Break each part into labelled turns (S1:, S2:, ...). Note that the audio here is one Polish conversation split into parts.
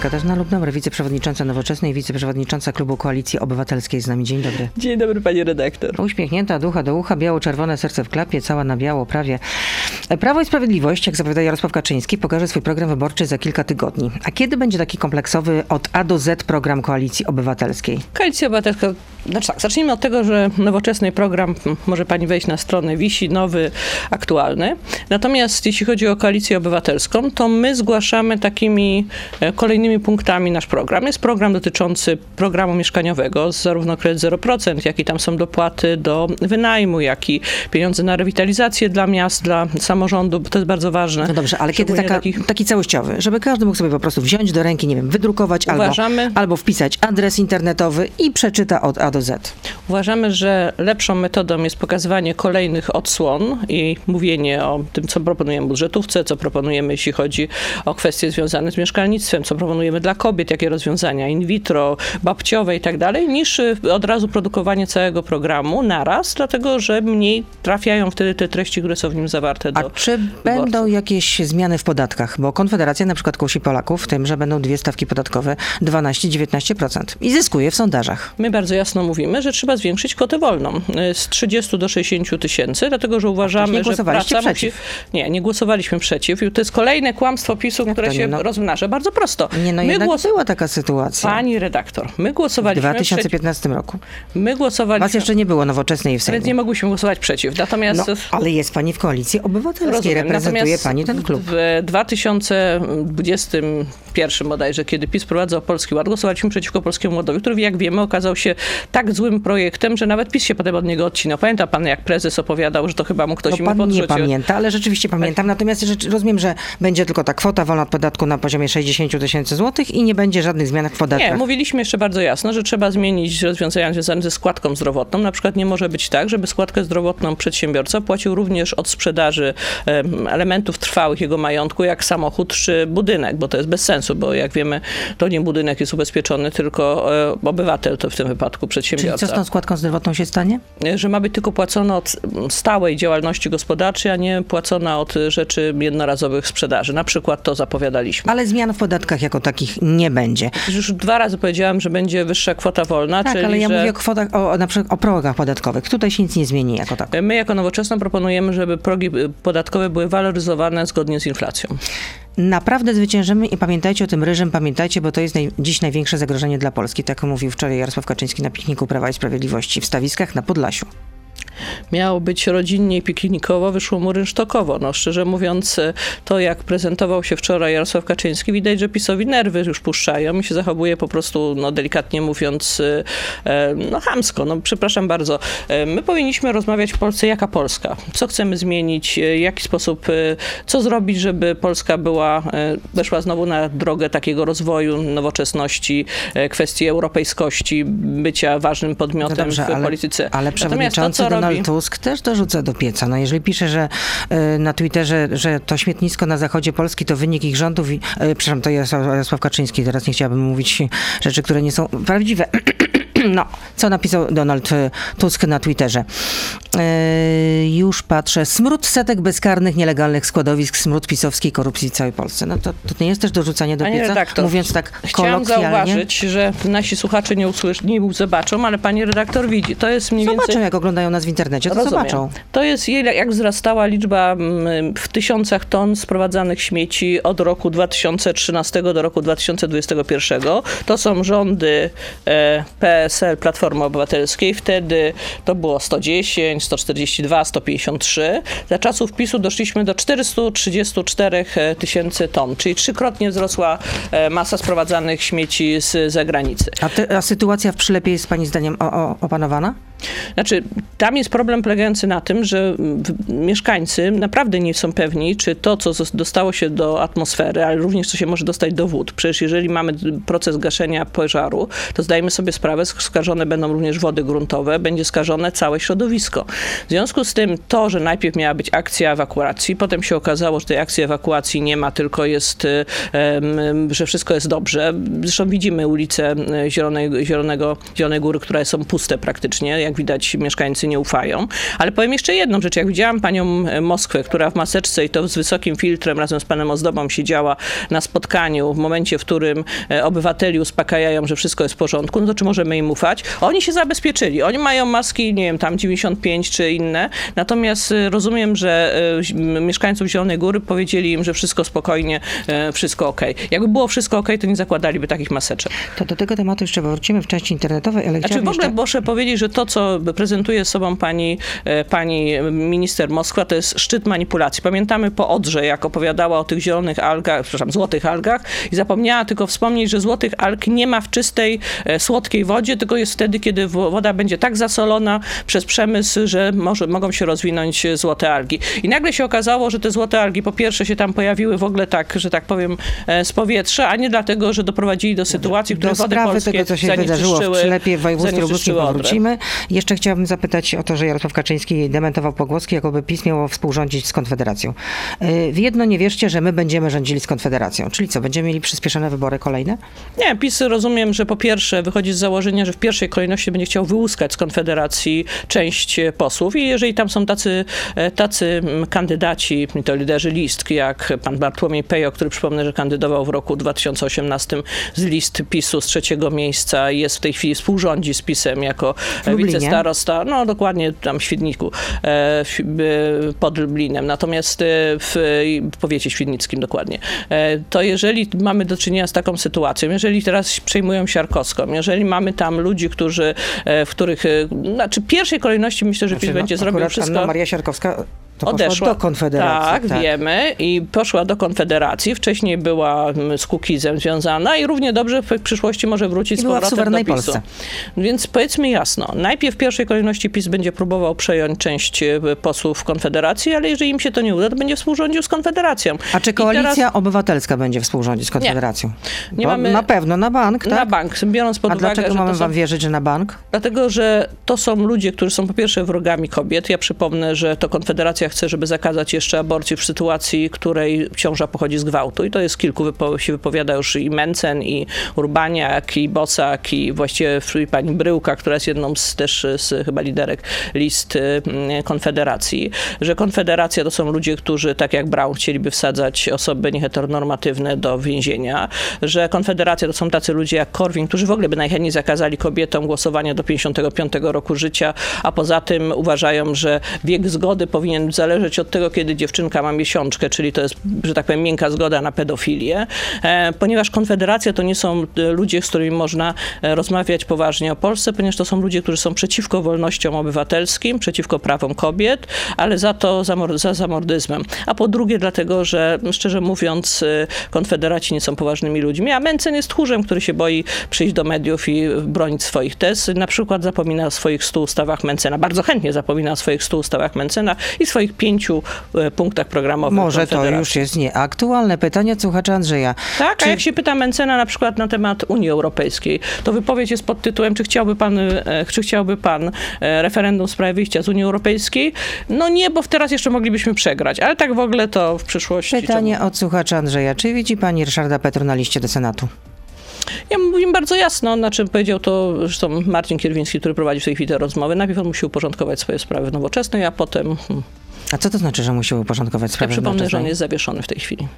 S1: Katarzyna Lubnauer, wiceprzewodnicząca Nowoczesnej, wiceprzewodnicząca Klubu Koalicji Obywatelskiej z nami. Dzień dobry.
S2: Dzień dobry, pani redaktor.
S1: Uśmiechnięta, ducha do ucha, biało-czerwone serce w klapie, cała na biało prawie. Prawo i Sprawiedliwość, jak zapowiada Jarosław Kaczyński, pokaże swój program wyborczy za kilka tygodni. A kiedy będzie taki kompleksowy od A do Z program Koalicji Obywatelskiej?
S2: Koalicja Obywatelska, znaczy tak, zacznijmy od tego, że nowoczesny program, może pani wejść na stronę, wisi nowy, aktualny. Natomiast jeśli chodzi o Koalicję Obywatelską, to my zgłaszamy takimi e, kolejnymi punktami nasz program. Jest program dotyczący programu mieszkaniowego, zarówno kredyt 0%, jak i tam są dopłaty do wynajmu, jak i pieniądze na rewitalizację dla miast, dla samorządu, bo to jest bardzo ważne.
S1: No dobrze, ale kiedy taka, takich... taki całościowy, żeby każdy mógł sobie po prostu wziąć do ręki, nie wiem, wydrukować Uważamy... albo, albo wpisać adres internetowy i przeczyta od A do Z.
S2: Uważamy, że lepszą metodą jest pokazywanie kolejnych odsłon i mówienie o tym, co proponujemy budżetówce, co proponujemy, jeśli chodzi o kwestie związane z mieszkalnictwem, co proponujemy dla kobiet, jakie rozwiązania in vitro, babciowe i tak dalej, niż y, od razu produkowanie całego programu naraz, dlatego że mniej trafiają wtedy te treści, które są w nim zawarte do
S1: A czy będą jakieś zmiany w podatkach? Bo Konfederacja na przykład kusi Polaków w tym, że będą dwie stawki podatkowe 12-19% i zyskuje w sondażach.
S2: My bardzo jasno mówimy, że trzeba zwiększyć kwotę wolną y, z 30 do 60 tysięcy, dlatego że uważamy,
S1: że praca
S2: przeciw. musi... Nie, nie głosowaliśmy przeciw. I to jest kolejne kłamstwo PiSu, Jak które się no? rozmnaża. Bardzo prosto.
S1: Nie, no my jednak głos... była taka sytuacja.
S2: Pani redaktor, my głosowaliśmy
S1: W 2015
S2: przeciw...
S1: roku.
S2: My głosowaliśmy...
S1: Was jeszcze nie było nowoczesnej w Sejmie.
S2: Więc nie mogłyśmy głosować przeciw. Natomiast... No,
S1: ale jest pani w koalicji obywatelskiej, Rozumiem. reprezentuje Natomiast pani ten klub.
S2: W 2021 bodajże, kiedy PiS prowadzał Polski Ład, głosowaliśmy przeciwko Polskiemu Ładowi, który jak wiemy okazał się tak złym projektem, że nawet PiS się potem od niego odcinał. Pamięta pan, jak prezes opowiadał, że to chyba mu ktoś
S1: no,
S2: im
S1: pan nie pamięta, ale rzeczywiście pamiętam. Natomiast rozumiem, że będzie tylko ta kwota wolna od podatku na poziomie 60 tysięcy złotych i nie będzie żadnych zmian w podatkach.
S2: Nie, mówiliśmy jeszcze bardzo jasno, że trzeba zmienić rozwiązania związane ze składką zdrowotną. Na przykład nie może być tak, żeby składkę zdrowotną przedsiębiorca płacił również od sprzedaży elementów trwałych jego majątku, jak samochód czy budynek, bo to jest bez sensu, bo jak wiemy, to nie budynek jest ubezpieczony, tylko e, obywatel to w tym wypadku przedsiębiorca.
S1: Czyli co z tą składką zdrowotną się stanie?
S2: E, że ma być tylko płacona od stałej działalności gospodarczej, a nie płacona od rzeczy jednorazowych sprzedaży. Na przykład to zapowiadaliśmy.
S1: Ale zmian w podatkach jako takich nie będzie.
S2: Już dwa razy powiedziałam, że będzie wyższa kwota wolna.
S1: Tak, ale ja
S2: że...
S1: mówię o kwotach, o, na przykład o progach podatkowych. Tutaj się nic nie zmieni jako tak.
S2: My jako nowoczesna proponujemy, żeby progi podatkowe były waloryzowane zgodnie z inflacją.
S1: Naprawdę zwyciężymy i pamiętajcie o tym ryżem, pamiętajcie, bo to jest naj, dziś największe zagrożenie dla Polski, tak mówił wczoraj Jarosław Kaczyński na pikniku Prawa i Sprawiedliwości w Stawiskach na Podlasiu
S2: miało być rodzinnie i piknikowo, wyszło mu rynsztokowo. No, szczerze mówiąc, to jak prezentował się wczoraj Jarosław Kaczyński, widać, że PiSowi nerwy już puszczają i się zachowuje po prostu, no delikatnie mówiąc, e, no hamsko. No przepraszam bardzo. E, my powinniśmy rozmawiać w Polsce jaka Polska. Co chcemy zmienić, w e, jaki sposób, co zrobić, żeby Polska była, weszła znowu na drogę takiego rozwoju, nowoczesności, kwestii europejskości, bycia ważnym podmiotem no dobrze, w
S1: ale,
S2: polityce.
S1: Ale przewodniczący to, Donald Tusk też dorzuca do pieca. No jeżeli pisze, że y, na Twitterze, że to śmietnisko na zachodzie Polski to wynik ich rządów, i, y, przepraszam, to Jarosław Kaczyński, teraz nie chciałabym mówić rzeczy, które nie są prawdziwe. No, co napisał Donald e, Tusk na Twitterze. E, już patrzę. Smród setek bezkarnych, nielegalnych składowisk, smród pisowskiej korupcji w całej Polsce. No to, to nie jest też dorzucanie do pieca?
S2: Redaktor,
S1: mówiąc tak
S2: Chciałam zauważyć, że nasi słuchacze nie usłyszą, nie zobaczą, ale pani redaktor widzi. To jest mniej
S1: zobaczą,
S2: więcej...
S1: jak oglądają nas w internecie, to Rozumiem. zobaczą.
S2: To jest jak wzrastała liczba mm, w tysiącach ton sprowadzanych śmieci od roku 2013 do roku 2021. To są rządy e, PS PSL Platformy Obywatelskiej. Wtedy to było 110, 142, 153. Za czasów PiSu doszliśmy do 434 e, tysięcy ton, czyli trzykrotnie wzrosła e, masa sprowadzanych śmieci z zagranicy.
S1: A, te, a sytuacja w Przylepie jest pani zdaniem opanowana?
S2: Znaczy, tam jest problem polegający na tym, że mieszkańcy naprawdę nie są pewni, czy to, co dostało się do atmosfery, ale również co się może dostać do wód. Przecież jeżeli mamy proces gaszenia pożaru, to zdajemy sobie sprawę, skażone będą również wody gruntowe, będzie skażone całe środowisko. W związku z tym to, że najpierw miała być akcja ewakuacji, potem się okazało, że tej akcji ewakuacji nie ma, tylko jest, że wszystko jest dobrze. Zresztą widzimy ulicę Zielonej, Zielonego, Zielonej Góry, które są puste praktycznie jak widać mieszkańcy nie ufają. Ale powiem jeszcze jedną rzecz. Jak widziałam panią Moskwę, która w maseczce i to z wysokim filtrem razem z panem Ozdobą siedziała na spotkaniu w momencie, w którym obywateli uspokajają, że wszystko jest w porządku, no to czy możemy im ufać? Oni się zabezpieczyli. Oni mają maski, nie wiem, tam 95 czy inne. Natomiast rozumiem, że mieszkańców Zielonej Góry powiedzieli im, że wszystko spokojnie, wszystko ok. Jakby było wszystko ok, to nie zakładaliby takich maseczek.
S1: To do tego tematu jeszcze wrócimy w części internetowej, ale
S2: znaczy, w ogóle
S1: jeszcze...
S2: muszę powiedzieć, że to, co prezentuje sobą pani, e, pani minister Moskwa, to jest szczyt manipulacji. Pamiętamy po Odrze, jak opowiadała o tych zielonych algach, przepraszam, złotych algach i zapomniała tylko wspomnieć, że złotych alg nie ma w czystej, e, słodkiej wodzie, tylko jest wtedy, kiedy woda będzie tak zasolona przez przemysł, że może, mogą się rozwinąć złote algi. I nagle się okazało, że te złote algi po pierwsze się tam pojawiły w ogóle tak, że tak powiem, e, z powietrza, a nie dlatego, że doprowadzili do sytuacji, w której
S1: do
S2: wody polskie
S1: tego, co się wydarzyło w Przylepie w województwie lubuskim powrócimy. Jeszcze chciałabym zapytać o to, że Jarosław Kaczyński dementował pogłoski, jakoby PiS miało współrządzić z Konfederacją. Y, w jedno nie wierzcie, że my będziemy rządzili z Konfederacją. Czyli co, będziemy mieli przyspieszone wybory kolejne?
S2: Nie, PiS rozumiem, że po pierwsze wychodzi z założenia, że w pierwszej kolejności będzie chciał wyłuskać z Konfederacji część posłów i jeżeli tam są tacy, e, tacy kandydaci, to liderzy list, jak pan Bartłomiej Pejo, który przypomnę, że kandydował w roku 2018 z list PiSu z trzeciego miejsca i jest w tej chwili współrządzi z PiSem jako wicestarosta, no dokładnie tam w Świdniku, e, pod Lublinem, natomiast e, w powiecie świdnickim dokładnie. To jeżeli mamy do czynienia z taką sytuacją, jeżeli teraz przejmują Siarkowską, jeżeli mamy tam ludzi, którzy, w których, znaczy w pierwszej kolejności myślę, że znaczy, PiS no, będzie zrobił wszystko.
S1: Anna Maria Siarkowska to odeszła do Konfederacji.
S2: Tak, tak, wiemy. I poszła do Konfederacji. Wcześniej była mm, z Kukizem związana i równie dobrze w przyszłości może wrócić I z powrotem do PiSu. Polsce. Więc powiedzmy jasno, najpierw w pierwszej kolejności PiS będzie próbował przejąć część e, posłów Konfederacji, ale jeżeli im się to nie uda, to będzie współrządził z Konfederacją.
S1: A czy Koalicja teraz... Obywatelska będzie współrządzić z Konfederacją? Nie. nie mamy... Na pewno, na bank, tak?
S2: Na bank, biorąc pod
S1: A
S2: uwagę,
S1: dlaczego mamy
S2: są...
S1: wam wierzyć, że na bank?
S2: Dlatego, że to są ludzie, którzy są po pierwsze wrogami kobiet. Ja przypomnę, że to Konfederacja Konfederacja chce, żeby zakazać jeszcze aborcji w sytuacji, której ciąża pochodzi z gwałtu. I to jest kilku, wypo się wypowiada już i Mencen, i Urbaniak, i Bosak, i właściwie i pani Bryłka, która jest jedną z też z chyba liderek list y, Konfederacji, że Konfederacja to są ludzie, którzy tak jak Brown chcieliby wsadzać osoby nieheteronormatywne do więzienia, że Konfederacja to są tacy ludzie jak Korwin, którzy w ogóle by najchętniej zakazali kobietom głosowania do 55 roku życia, a poza tym uważają, że wiek zgody powinien zależeć od tego, kiedy dziewczynka ma miesiączkę, czyli to jest, że tak powiem, miękka zgoda na pedofilię, e, ponieważ Konfederacja to nie są e, ludzie, z którymi można e, rozmawiać poważnie o Polsce, ponieważ to są ludzie, którzy są przeciwko wolnościom obywatelskim, przeciwko prawom kobiet, ale za to za, za zamordyzmem. A po drugie dlatego, że szczerze mówiąc konfederaci nie są poważnymi ludźmi, a Mencen jest tchórzem, który się boi przyjść do mediów i bronić swoich tez. Na przykład zapomina o swoich stu ustawach Mencena, bardzo chętnie zapomina o swoich stu ustawach Mencena i swoich pięciu e, punktach programowych
S1: Może to już jest nieaktualne. Pytanie od słuchacza Andrzeja.
S2: Tak, czy... a jak się pyta Mencena na przykład na temat Unii Europejskiej, to wypowiedź jest pod tytułem, czy chciałby pan, e, czy chciałby pan e, referendum w sprawie wyjścia z Unii Europejskiej? No nie, bo teraz jeszcze moglibyśmy przegrać, ale tak w ogóle to w przyszłości.
S1: Pytanie od słuchacza Andrzeja. Czy widzi pani Ryszarda Petru na liście do Senatu?
S2: Ja mówię bardzo jasno, na czym powiedział to zresztą Marcin Kierwiński, który prowadzi w tej chwili te rozmowy. Najpierw on musi uporządkować swoje sprawy nowoczesnej, a potem hmm,
S1: a co to znaczy, że musi uporządkować sprawę?
S2: Ja przypomnę, że on jest zawieszony w tej chwili.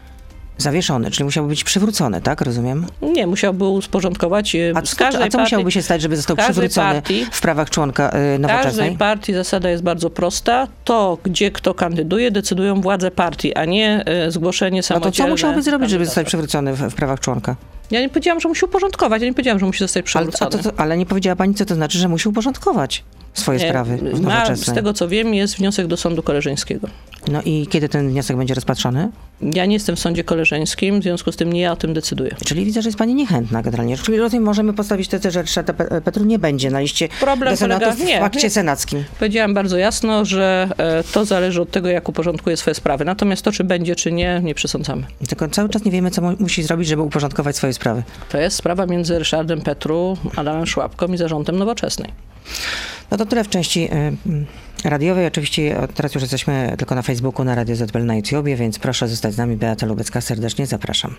S1: Zawieszony, czyli musiałby być przywrócony, tak? Rozumiem?
S2: Nie, musiałby usporządkować. E,
S1: a co, a co partii, musiałoby się stać, żeby został przywrócony partii, w prawach członka y, nowoczesnej?
S2: W każdej partii zasada jest bardzo prosta. To, gdzie kto kandyduje, decydują władze partii, a nie y, zgłoszenie samodzielne.
S1: No to co musiałby zrobić, żeby zostać przywrócony w, w prawach członka?
S2: Ja nie powiedziałam, że musi uporządkować, ja nie powiedziałam, że musi zostać przywrócony.
S1: Ale, to, ale nie powiedziała pani, co to znaczy, że musi uporządkować swoje nie, sprawy w ma,
S2: Z tego, co wiem, jest wniosek do sądu koleżeńskiego.
S1: No i kiedy ten wniosek będzie rozpatrzony?
S2: Ja nie jestem w sądzie koleżeńskim, w związku z tym nie ja o tym decyduję.
S1: Czyli widzę, że jest pani niechętna generalnie. Czyli rozumiem, możemy postawić tezę, że Ryszarda Petru nie będzie na liście Problem do Senatu polega, w nie, akcie nie. senackim.
S2: Powiedziałam bardzo jasno, że e, to zależy od tego, jak uporządkuje swoje sprawy. Natomiast to, czy będzie, czy nie, nie przesądzamy.
S1: Tylko cały czas nie wiemy, co musi zrobić, żeby uporządkować swoje sprawy.
S2: To jest sprawa między Ryszardem Petru, Adamem Szłapką i zarządem Nowoczesnej.
S1: No to tyle w części y, radiowej. Oczywiście teraz już jesteśmy tylko na Facebooku, na Radio ZBL na YouTubie, więc proszę zostać z nami. Beata Lubecka, serdecznie zapraszam.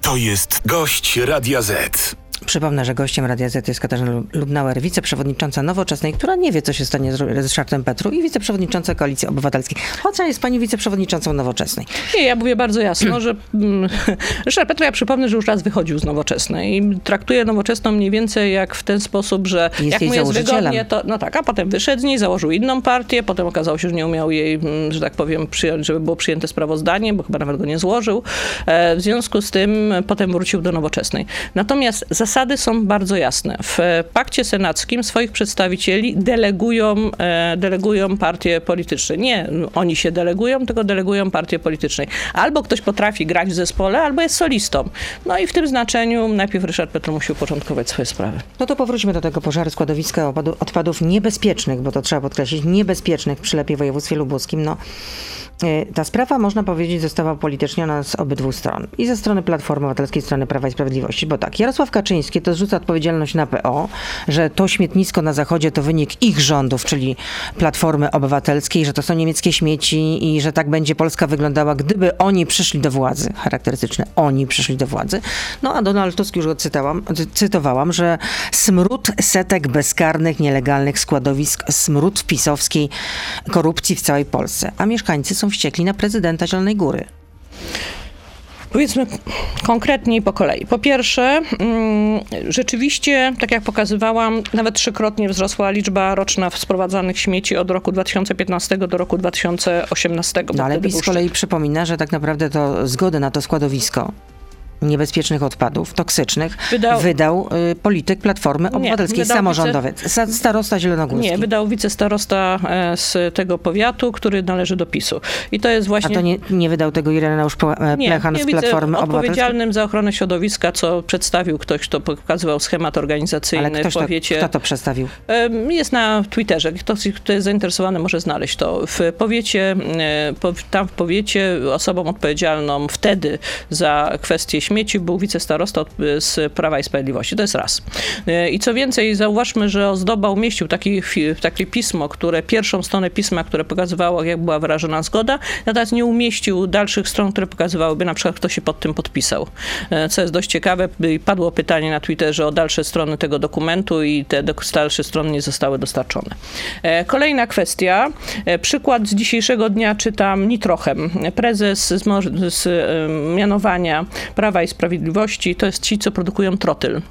S3: To jest gość Radia Z.
S1: Przypomnę, że gościem Radia Z jest Katarzyna Lubnauer, wiceprzewodnicząca Nowoczesnej, która nie wie, co się stanie z Ryszardem Petru i wiceprzewodnicząca Koalicji Obywatelskiej. Chociaż jest pani wiceprzewodniczącą Nowoczesnej.
S2: Nie, ja mówię bardzo jasno, że mm, Ryszard Petru, ja przypomnę, że już raz wychodził z Nowoczesnej i traktuje Nowoczesną mniej więcej jak w ten sposób, że
S1: jest
S2: jak mu jest wygodnie, to no tak, a potem wyszedł z niej, założył inną partię, potem okazało się, że nie umiał jej, mm, że tak powiem, przyjąć, żeby było przyjęte sprawozdanie, bo chyba nawet go nie złożył. E, w związku z tym potem wrócił do Nowoczesnej. Natomiast zasady są bardzo jasne. W pakcie senackim swoich przedstawicieli delegują, e, delegują partie polityczne. Nie oni się delegują, tylko delegują partie polityczne. Albo ktoś potrafi grać w zespole, albo jest solistą. No i w tym znaczeniu najpierw Ryszard Petru musi uporządkować swoje sprawy.
S1: No to powróćmy do tego pożaru składowiska odpadów niebezpiecznych, bo to trzeba podkreślić, niebezpiecznych przy Lepie województwie lubuskim. No, E, ta sprawa, można powiedzieć, została upolityczniona z obydwu stron. I ze strony Platformy Obywatelskiej, strony Prawa i Sprawiedliwości. Bo tak, Jarosław Kaczyński to zrzuca odpowiedzialność na PO, że to śmietnisko na zachodzie to wynik ich rządów, czyli Platformy Obywatelskiej, że to są niemieckie śmieci i że tak będzie Polska wyglądała, gdyby oni przyszli do władzy. Charakterystyczne, oni przyszli do władzy. No a Donald Tusk, już go cytałam, cytowałam, że smród setek bezkarnych, nielegalnych składowisk, smród pisowskiej korupcji w całej Polsce. A mieszkańcy są wściekli na prezydenta Zielonej Góry?
S2: Powiedzmy konkretniej po kolei. Po pierwsze, mm, rzeczywiście, tak jak pokazywałam, nawet trzykrotnie wzrosła liczba roczna sprowadzanych śmieci od roku 2015 do roku 2018.
S1: No ale PiS z kolei przypomina, że tak naprawdę to zgody na to składowisko niebezpiecznych odpadów, toksycznych, wydał, wydał y, polityk Platformy Obywatelskiej, nie, samorządowiec, wice, starosta zielonogórski.
S2: Nie, wydał wicestarosta e, z tego powiatu, który należy do PiSu. I to jest właśnie...
S1: A to nie, nie wydał tego Ireneusz Plechan z Platformy Obywatelskiej?
S2: odpowiedzialnym za ochronę środowiska, co przedstawił ktoś, kto pokazywał schemat organizacyjny
S1: Ale
S2: w powiecie.
S1: To, kto to przedstawił?
S2: Jest na Twitterze. Ktoś, kto jest zainteresowany, może znaleźć to. W powiecie, e, tam w powiecie osobą odpowiedzialną wtedy za kwestie śmieci był wicestarosta z Prawa i Sprawiedliwości. To jest raz. I co więcej, zauważmy, że Ozdoba umieścił taki, takie pismo, które pierwszą stronę pisma, które pokazywało, jak była wyrażona zgoda, natomiast nie umieścił dalszych stron, które pokazywałyby na przykład, kto się pod tym podpisał. E, co jest dość ciekawe, padło pytanie na Twitterze o dalsze strony tego dokumentu i te dalsze strony nie zostały dostarczone. E, kolejna kwestia. E, przykład z dzisiejszego dnia czytam nitrochem. Prezes z, z mianowania Prawa i Sprawiedliwości to jest ci, co produkują trotyl.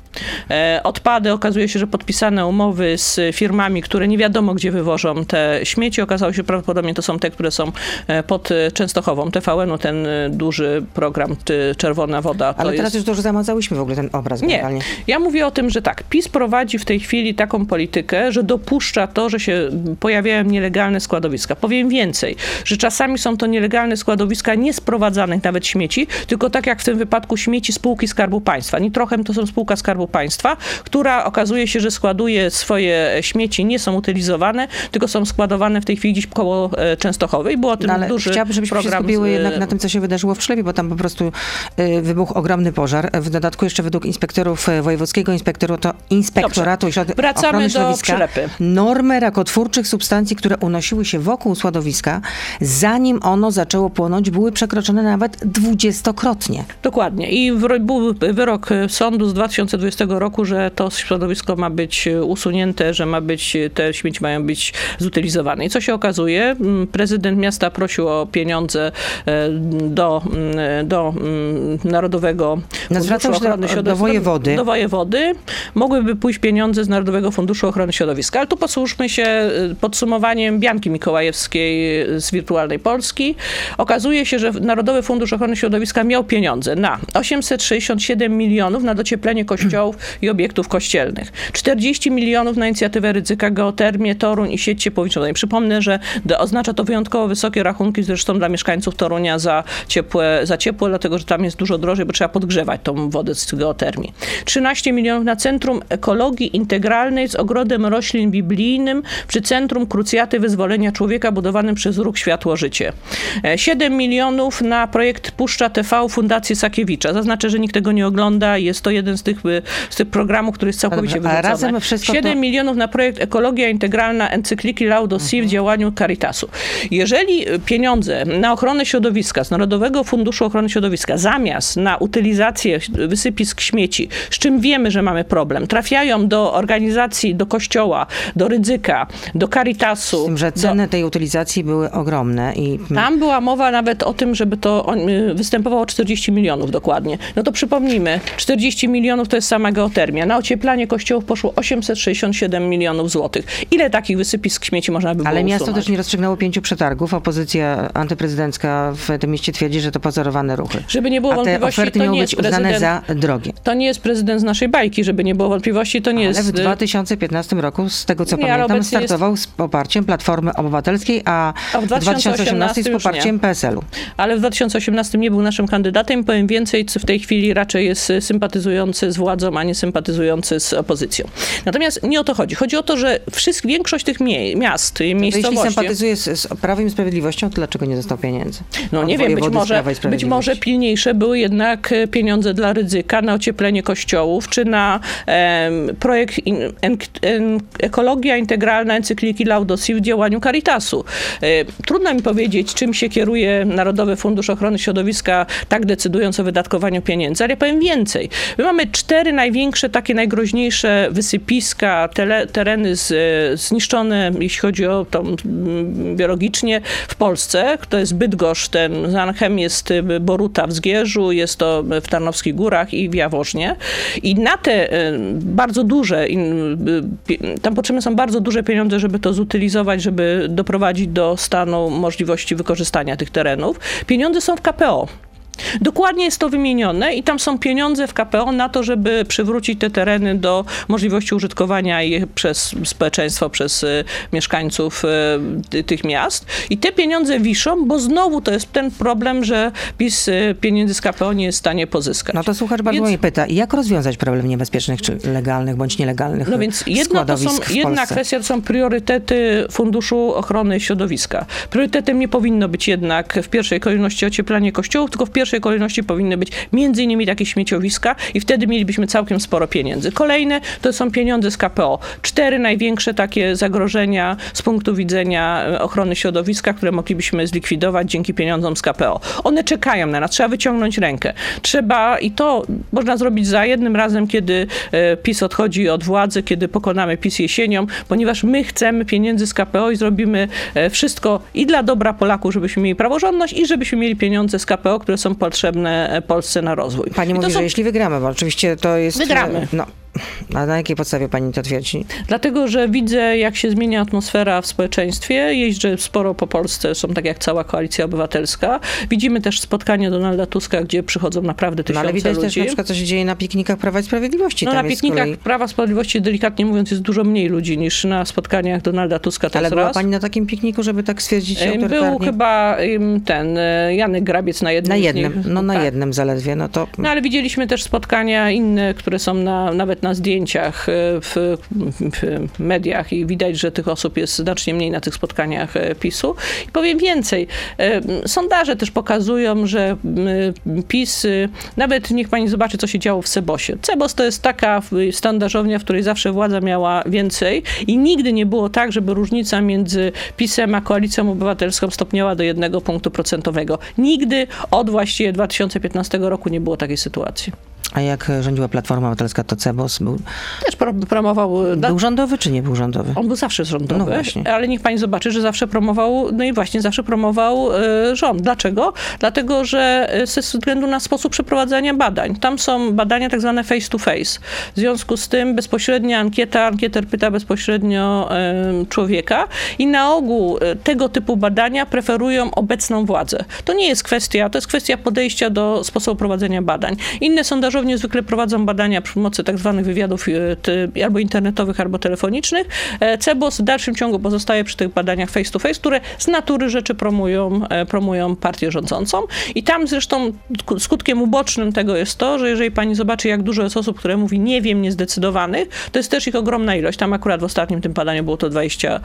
S2: E, odpady, okazuje się, że podpisane umowy z firmami, które nie wiadomo gdzie wywożą te śmieci, okazało się, prawdopodobnie to są te, które są e, pod Częstochową. TVN-u ten e, duży program Czerwona Woda.
S1: Ale teraz
S2: jest...
S1: już dobrze zamacałyśmy w ogóle ten obraz.
S2: Nie, generalnie. ja mówię o tym, że tak, PiS prowadzi w tej chwili taką politykę, że dopuszcza to, że się pojawiają nielegalne składowiska. Powiem więcej, że czasami są to nielegalne składowiska niesprowadzanych nawet śmieci, tylko tak jak w tym wypadku śmieci spółki Skarbu Państwa. Nitrochem to są spółka Skarbu Państwa, która okazuje się, że składuje swoje śmieci, nie są utylizowane, tylko są składowane w tej chwili gdzieś koło e, Częstochowej. Było o tym no, ale duży
S1: chciałabym, żebyśmy
S2: program.
S1: się skupiły z... jednak na tym, co się wydarzyło w Szlepie, bo tam po prostu y, wybuchł ogromny pożar. W dodatku jeszcze według inspektorów e, Wojewódzkiego Inspektoratu, Inspektoratu
S2: Dobrze. Wracamy Ochrony Środowiska
S1: normy rakotwórczych substancji, które unosiły się wokół składowiska, zanim ono zaczęło płonąć, były przekroczone nawet dwudziestokrotnie.
S2: Dokładnie. I był wyrok sądu z 2020 roku, że to środowisko ma być usunięte, że ma być, te śmieci mają być zutylizowane. I co się okazuje? Mm, prezydent miasta prosił o pieniądze e, do, mm, do mm, Narodowego
S1: Funduszu Ochrony Środowiska. Do wojewody.
S2: Do wojewody. Mogłyby pójść pieniądze z Narodowego Funduszu Ochrony Środowiska. Ale tu posłuchajmy się e, podsumowaniem Bianki Mikołajewskiej z Wirtualnej Polski. Okazuje się, że Narodowy Fundusz Ochrony Środowiska miał pieniądze na 800 567 milionów na docieplenie kościołów i obiektów kościelnych. 40 milionów na inicjatywę ryzyka, geotermię, Toruń i sieć ciepłowniczą. I przypomnę, że oznacza to wyjątkowo wysokie rachunki zresztą dla mieszkańców Torunia za ciepłe, za ciepło, dlatego że tam jest dużo drożej, bo trzeba podgrzewać tą wodę z geotermii. 13 milionów na Centrum Ekologii Integralnej z ogrodem roślin biblijnym przy Centrum Krucjaty Wyzwolenia Człowieka budowanym przez Ruch Światło Życie. 7 milionów na projekt Puszcza TV Fundacji Zaznaczę, że nikt tego nie ogląda. Jest to jeden z tych y, z tych programów, który jest całkowicie Dobrze,
S1: razem wszystko
S2: 7 to... milionów na projekt Ekologia Integralna Encykliki Laudo Si mhm. w działaniu Caritasu. Jeżeli pieniądze na ochronę środowiska z Narodowego Funduszu Ochrony Środowiska zamiast na utylizację wysypisk śmieci, z czym wiemy, że mamy problem, trafiają do organizacji, do kościoła, do ryzyka, do Caritasu. Z
S1: tym, że ceny do... tej utylizacji były ogromne i...
S2: Tam była mowa nawet o tym, żeby to y, występowało 40 milionów dokładnie. No to przypomnijmy, 40 milionów to jest sama geotermia. Na ocieplanie kościołów poszło 867 milionów złotych. Ile takich wysypisk śmieci można by było
S1: Ale miasto
S2: usunąć?
S1: też nie rozstrzygnęło pięciu przetargów. Opozycja antyprezydencka w tym mieście twierdzi, że to pozorowane ruchy.
S2: Żeby nie było
S1: A
S2: te
S1: oferty
S2: to
S1: nie być uznane za drogie.
S2: To nie jest prezydent z naszej bajki, żeby nie było wątpliwości, to nie
S1: Ale
S2: jest...
S1: w 2015 roku, z tego co nie, pamiętam, startował jest... z poparciem Platformy Obywatelskiej, a, a w 2018 z poparciem PSL-u.
S2: Ale w 2018 nie był naszym kandydatem. Powiem więcej, w tej chwili raczej jest sympatyzujący z władzą, a nie sympatyzujący z opozycją. Natomiast nie o to chodzi. Chodzi o to, że wszystk, większość tych mie miast, no miejscowości...
S1: Jeśli sympatyzuje z, z Prawem i Sprawiedliwością, to dlaczego nie dostał pieniędzy?
S2: No nie wiem, być może, być może pilniejsze były jednak e, pieniądze dla ryzyka na ocieplenie kościołów, czy na projekt in, en, en, Ekologia Integralna Encykliki Laudo Si w działaniu Caritasu. E, trudno mi powiedzieć, czym się kieruje Narodowy Fundusz Ochrony Środowiska, tak decydując o wydatkowaniu pieniędzy, ale powiem więcej. My mamy cztery największe, takie najgroźniejsze wysypiska, tele, tereny z, zniszczone, jeśli chodzi o to biologicznie, w Polsce. To jest Bydgoszcz, ten Zanchem jest Boruta w Zgierzu, jest to w Tarnowskich Górach i w Jaworznie. I na te e, bardzo duże, tam potrzebne są bardzo duże pieniądze, żeby to zutylizować, żeby doprowadzić do stanu możliwości wykorzystania tych terenów. Pieniądze są w KPO. Dokładnie jest to wymienione i tam są pieniądze w KPO na to, żeby przywrócić te tereny do możliwości użytkowania ich przez społeczeństwo, przez y, mieszkańców y, tych miast. I te pieniądze wiszą, bo znowu to jest ten problem, że PiS y, pieniędzy z KPO nie jest w stanie pozyskać.
S1: No to słuchacz bardzo mnie pyta, jak rozwiązać problem niebezpiecznych, czy legalnych, bądź nielegalnych
S2: No więc jedna, to są, jedna kwestia to są priorytety Funduszu Ochrony Środowiska. Priorytetem nie powinno być jednak w pierwszej kolejności ocieplanie kościołów, tylko w pierwszej pierwszej kolejności powinny być między innymi takie śmieciowiska i wtedy mielibyśmy całkiem sporo pieniędzy. Kolejne to są pieniądze z KPO. Cztery największe takie zagrożenia z punktu widzenia e, ochrony środowiska, które moglibyśmy zlikwidować dzięki pieniądzom z KPO. One czekają na nas, trzeba wyciągnąć rękę. Trzeba i to można zrobić za jednym razem, kiedy e, PiS odchodzi od władzy, kiedy pokonamy PiS jesienią, ponieważ my chcemy pieniędzy z KPO i zrobimy e, wszystko i dla dobra Polaków, żebyśmy mieli praworządność i żebyśmy mieli pieniądze z KPO, które są potrzebne Polsce na rozwój.
S1: Pani mówi, są... że jeśli wygramy, bo oczywiście to jest...
S2: Wygramy.
S1: No, a na jakiej podstawie pani to twierdzi?
S2: Dlatego, że widzę, jak się zmienia atmosfera w społeczeństwie. Jeżdżę sporo po Polsce, są tak jak cała koalicja obywatelska. Widzimy też spotkania Donalda Tuska, gdzie przychodzą naprawdę tysiące
S1: no, ale widać
S2: ludzi.
S1: też na przykład, co się dzieje na piknikach Prawa i Sprawiedliwości.
S2: No, Tam na piknikach kolei... Prawa i Sprawiedliwości, delikatnie mówiąc, jest dużo mniej ludzi niż na spotkaniach Donalda Tuska.
S1: Ale była
S2: raz.
S1: pani na takim pikniku, żeby tak stwierdzić?
S2: Był chyba ten e, Janek Grabiec na jednym
S1: Na jednym, no na tak. jednym zaledwie. No, to...
S2: no ale widzieliśmy też spotkania inne, które są na, nawet na zdjęciach E, w, w, mediach i widać, że tych osób jest znacznie mniej na tych spotkaniach e, PiSu. I powiem więcej. E, sondaże też pokazują, że PiS, nawet niech pani zobaczy, co się działo w Cebosie. Cebos to jest taka sondażownia, w której zawsze władza miała więcej i nigdy nie było tak, żeby różnica między PiSem a Koalicją Obywatelską stopniała do jednego punktu procentowego. Nigdy od właściwie 2015 roku nie było takiej sytuacji.
S1: A jak rządziła Platforma Obywatelska, to Cebos był...
S2: Też promował...
S1: E, był rządowy czy nie był rządowy?
S2: On był zawsze rządowy, no właśnie. ale niech pani zobaczy, że zawsze promował, no i właśnie zawsze promował y, rząd. Dlaczego? Dlatego, że e, ze względu na sposób przeprowadzania badań. Tam są badania tak zwane face to face. W związku z tym bezpośrednia ankieta, ankieter pyta bezpośrednio człowieka i na ogół tego typu badania preferują obecną władzę. To nie jest kwestia, to jest kwestia podejścia do sposobu prowadzenia badań. Inne sondażowe Badawczowie niezwykle prowadzą badania przy pomocy tak zwanych wywiadów e, albo internetowych, albo telefonicznych. E, CEBOS w dalszym ciągu pozostaje przy tych badaniach face to face, które z natury rzeczy promują, e, promują partię rządzącą. I tam zresztą skutkiem ubocznym tego jest to, że jeżeli pani zobaczy, jak dużo jest osób, które mówi nie wiem, niezdecydowanych, to jest też ich ogromna ilość. Tam akurat w ostatnim tym badaniu było to 20%.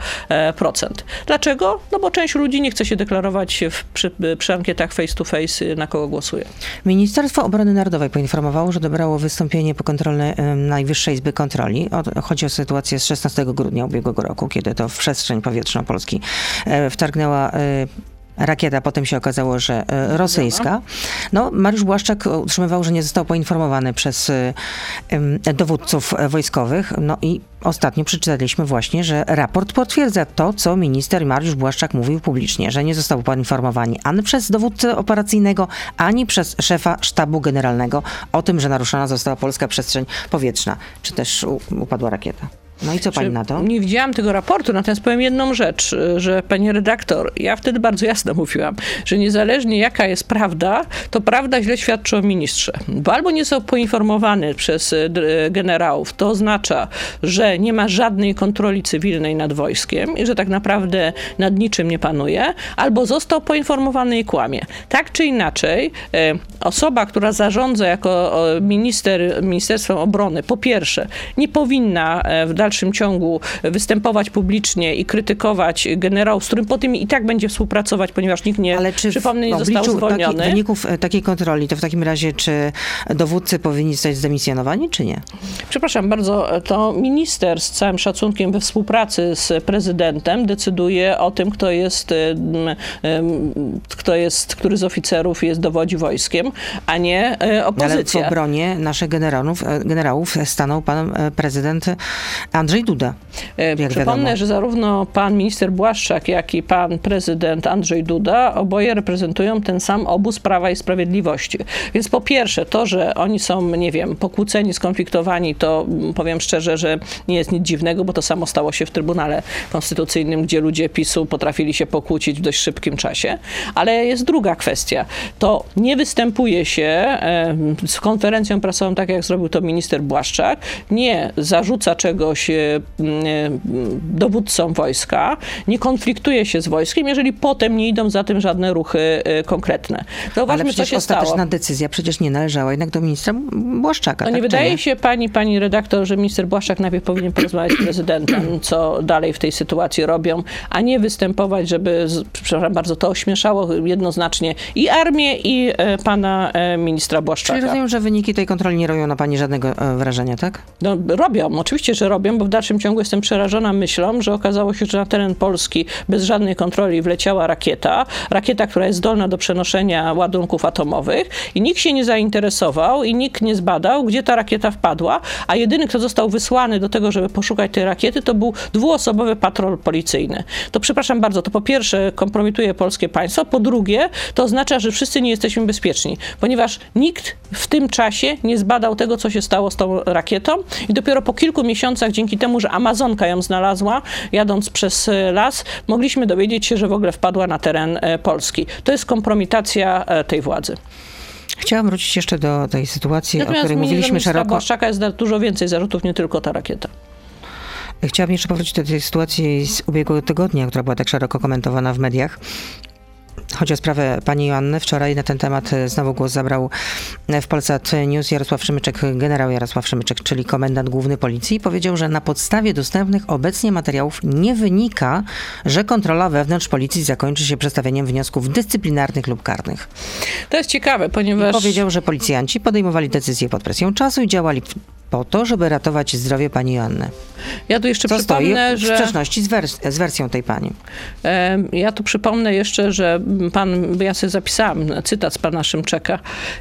S2: Dlaczego? No bo część ludzi nie chce się deklarować w, przy, przy ankietach face to face, na kogo głosuje.
S1: Ministerstwo Obrony Narodowej poinformowało, poinformował, że dobrało wystąpienie pokontrolne Najwyższej Izby Kontroli. Chodzi o sytuację z 16 grudnia ubiegłego roku, kiedy to w przestrzeń powietrzną Polski wtargnęła rakieta, potem się okazało, że e, rosyjska. No, Mariusz Błaszczak utrzymywał, że nie został poinformowany przez e, dowódców wojskowych. No i ostatnio przeczytaliśmy właśnie, że raport potwierdza to, co minister Mariusz Błaszczak mówił publicznie, że nie został poinformowany ani przez dowódcę operacyjnego, ani przez szefa sztabu generalnego o tym, że naruszona została polska przestrzeń powietrzna, czy też upadła rakieta. No i co pani na to?
S2: Nie widziałam tego raportu, natomiast powiem jedną rzecz, że pani redaktor, ja wtedy bardzo jasno mówiłam, że niezależnie jaka jest prawda, to prawda źle świadczy o ministrze. Bo albo nie są poinformowany przez e, generałów, to oznacza, że nie ma żadnej kontroli cywilnej nad wojskiem i że tak naprawdę nad niczym nie panuje, albo został poinformowany i kłamie. Tak czy inaczej, e, osoba, która zarządza jako minister Ministerstwem Obrony, po pierwsze, nie powinna e, w dalszym dalszym ciągu występować publicznie i krytykować generałów, z którym potem i tak będzie współpracować, ponieważ nikt nie,
S1: Ale czy
S2: przypomnę, nie został zwolniony.
S1: Taki, wyników e, takiej kontroli, to w takim razie czy dowódcy powinni zostać zdemisjonowani, czy nie?
S2: Przepraszam bardzo, to minister z całym szacunkiem we współpracy z prezydentem decyduje o tym, kto jest, kto jest, który z oficerów jest dowodzi wojskiem, a nie opozycja.
S1: Ale w obronie naszych generałów, e, generałów stanął pan e, prezydent Andrzej Duda.
S2: E, przypomnę, wiadomo. że zarówno pan minister Błaszczak, jak i pan prezydent Andrzej Duda oboje reprezentują ten sam obóz Prawa i Sprawiedliwości. Więc po pierwsze, to, że oni są, nie wiem, pokłóceni, skonfliktowani, to mm, powiem szczerze, że nie jest nic dziwnego, bo to samo stało się w Trybunale Konstytucyjnym, gdzie ludzie PiSu potrafili się pokłócić w dość szybkim czasie. Ale jest druga kwestia. To nie występuje się z konferencją prasową, tak jak zrobił to minister Błaszczak, nie zarzuca czegoś E, dowódcą wojska, nie konfliktuje się z wojskiem, jeżeli potem nie idą za tym żadne ruchy e, konkretne.
S1: Zauważmy, Ale przecież co się ostateczna stało. decyzja przecież nie należała jednak do ministra Błaszczaka.
S2: No
S1: tak,
S2: nie wydaje nie? się pani, pani redaktor, że minister Błaszczak najpierw powinien porozmawiać z prezydentem, co dalej w tej sytuacji robią, a nie występować, żeby, przepraszam bardzo, to ośmieszało jednoznacznie i armię, i e, pana ministra Błaszczaka.
S1: Czyli rozumiem, że wyniki tej kontroli nie robią na pani żadnego wrażenia, tak?
S2: No, robią, oczywiście, że robią, bo w dalszym ciągu jestem przerażona myślą, że okazało się, że na teren Polski bez żadnej kontroli wleciała rakieta, rakieta, która jest zdolna do przenoszenia ładunków atomowych i nikt się nie zainteresował i nikt nie zbadał, gdzie ta rakieta wpadła, a jedyny, kto został wysłany do tego, żeby poszukać tej rakiety, to był dwuosobowy patrol policyjny. To przepraszam bardzo, to po pierwsze kompromituje polskie państwo, po drugie to oznacza, że wszyscy nie jesteśmy bezpieczni, ponieważ nikt w tym czasie nie zbadał tego, co się stało z tą rakietą i dopiero po kilku miesiącach dzięki temu, że Amazonka ją znalazła, jadąc przez e, las, mogliśmy dowiedzieć się, że w ogóle wpadła na teren e, Polski. To jest kompromitacja e, tej władzy.
S1: Chciałam wrócić jeszcze do tej sytuacji, Natomiast o której mówiliśmy szeroko.
S2: Błaszczaka jest dużo więcej zarzutów, nie tylko ta rakieta.
S1: Chciałam jeszcze powrócić do tej sytuacji z ubiegłego tygodnia, która była tak szeroko komentowana w mediach. Chodzi o sprawę pani Joanny. Wczoraj na ten temat e, znowu głos zabrał e, w Polsat News Jarosław Szymyczek, generał Jarosław Szymyczek, czyli komendant główny policji powiedział, że na podstawie dostępnych obecnie materiałów nie wynika, że kontrola wewnątrz policji zakończy się przedstawieniem wniosków dyscyplinarnych lub karnych.
S2: To jest ciekawe, ponieważ...
S1: I powiedział, że policjanci podejmowali decyzje pod presją czasu i działali po to, żeby ratować zdrowie pani Joanny.
S2: Ja tu jeszcze Co przypomnę,
S1: stoi w sprzeczności z, wers- z, wersją tej pani.
S2: Ja tu przypomnę jeszcze, że pan, ja sobie zapisałam cytat z pana Szymczeka,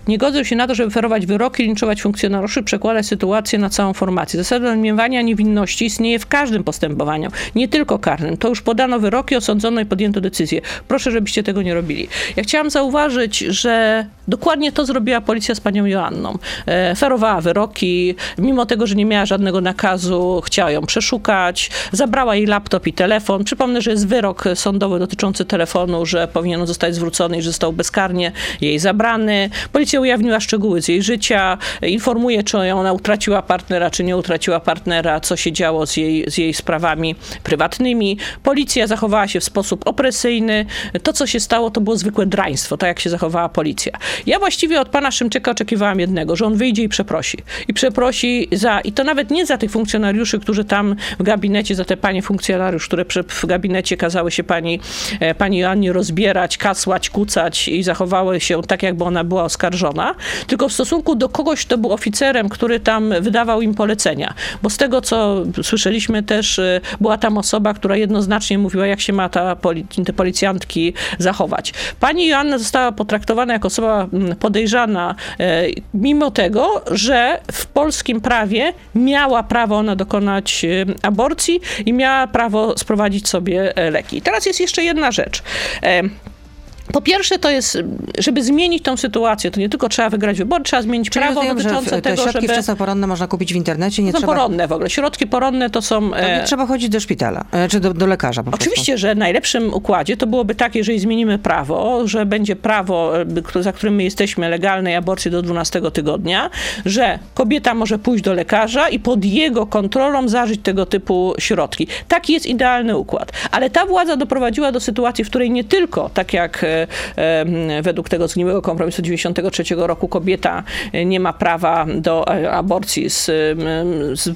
S2: nie godzę się na to, żeby ferować wyroki, linczować funkcjonariuszy, przekładać sytuację na całą formację. Zasada domniemania niewinności istnieje w każdym postępowaniu, nie tylko karnym. To już podano wyroki, osądzono i podjęto decyzję. Proszę, żebyście tego nie robili. Ja chciałam zauważyć, że dokładnie to zrobiła policja z panią Joanną. E, ferowała wyroki, mimo tego, że nie miała żadnego nakazu, chciała ją przeszukać, zabrała jej laptop i telefon. Przypomnę, że jest wyrok sądowy dotyczący telefonu, że powinien zostać zwrócony i że został bezkarnie jej zabrany. Policja ujawniła szczegóły z jej życia, informuje, czy ona utraciła partnera, czy nie utraciła partnera, co się działo z jej, z jej sprawami prywatnymi. Policja zachowała się w sposób opresyjny. To, co się stało, to było zwykłe draństwo, tak jak się zachowała policja. Ja właściwie od pana Szymczyka oczekiwałam jednego, że on wyjdzie i przeprosi. I przeprosi płaci za, i to nawet nie za tych funkcjonariuszy, którzy tam w gabinecie, za te panie funkcjonariusz, które w gabinecie kazały się pani, e, pani Joannie rozbierać, kasłać, kucać i zachowały się tak, jakby ona była oskarżona, tylko w stosunku do kogoś, kto był oficerem, który tam wydawał im polecenia. Bo z tego, co słyszeliśmy też, e, była tam osoba, która jednoznacznie mówiła, jak się ma ta, te policjantki zachować. Pani Joanna została potraktowana jako osoba mm, podejrzana, e, mimo tego, że w polskim prawie miała prawo ona dokonać e, aborcji i miała prawo sprowadzić sobie e, leki. teraz jest jeszcze jedna rzecz. Po pierwsze, to jest, żeby zmienić tą sytuację, to nie tylko trzeba wygrać wybory, trzeba zmienić
S1: Czyli
S2: prawo
S1: rozumiem,
S2: dotyczące
S1: że te
S2: tego,
S1: środki
S2: żeby...
S1: wczesnoporonne można kupić w internecie, nie
S2: są
S1: trzeba...
S2: poronne w ogóle. Środki poronne to są...
S1: To nie trzeba chodzić do szpitala, e, czy do, do lekarza po
S2: Oczywiście,
S1: prostu.
S2: że w najlepszym układzie to byłoby tak, jeżeli zmienimy prawo, że będzie prawo, e, za którym my jesteśmy, legalnej aborcji do 12 tygodnia, że kobieta może pójść do lekarza i pod jego kontrolą zażyć tego typu środki. Taki jest idealny układ. Ale ta władza doprowadziła do sytuacji, w której nie tylko, tak jak e, według tego zgniłego kompromisu 93 roku kobieta e, nie ma prawa do e, aborcji z, z,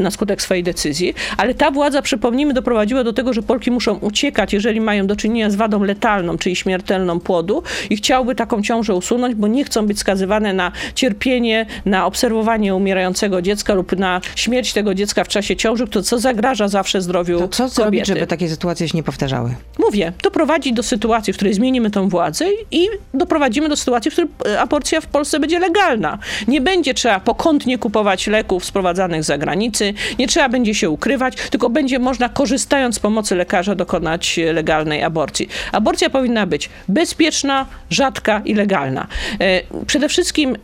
S2: na skutek swojej decyzji, ale ta władza, przypomnijmy, doprowadziła do tego, że Polki muszą uciekać, jeżeli mają do czynienia z wadą letalną, czyli śmiertelną płodu i chciałby taką ciążę usunąć, bo nie chcą być skazywane na cierpienie, na obserwowanie umierającego dziecka lub na śmierć tego dziecka w czasie ciąży, to co zagraża zawsze zdrowiu to
S1: co
S2: kobiety.
S1: zrobić, żeby takie sytuacje się nie powtarzały?
S2: Mówię, doprowadzi do sytuacji, w której zmienimy tą władzę i doprowadzimy do sytuacji, w której e, aborcja w Polsce będzie legalna. Nie będzie trzeba pokątnie kupować leków sprowadzanych z zagranicy, nie trzeba będzie się ukrywać, tylko będzie można, korzystając z pomocy lekarza, dokonać e, legalnej aborcji. Aborcja powinna być bezpieczna, rzadka i legalna. E, przede wszystkim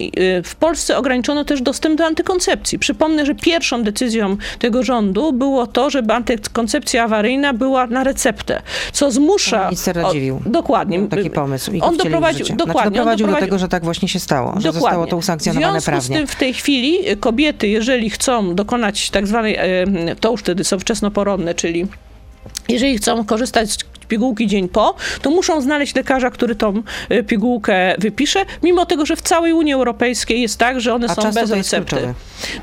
S2: w Polsce ograniczono też dostęp do antykoncepcji. Przypomnę, że pierwszą decyzją tego rządu było to, żeby antykoncepcja awaryjna była na receptę, co zmusza...
S1: Minister Radziwiłł.
S2: Dokładnie.
S1: Taki pomysł. I
S2: on doprowadził,
S1: znaczy,
S2: dokładnie,
S1: doprowadził
S2: on
S1: do tego, że tak właśnie się stało, dokładnie. że zostało to usankcjonowane
S2: w związku
S1: prawnie.
S2: z tym w tej chwili kobiety, jeżeli chcą dokonać tak zwanej, to już wtedy są wczesnoporonne, czyli jeżeli chcą korzystać z pigułki dzień po, to muszą znaleźć lekarza, który tą e, pigułkę wypisze, mimo tego, że w całej Unii Europejskiej jest tak, że one
S1: A
S2: są bez recepty.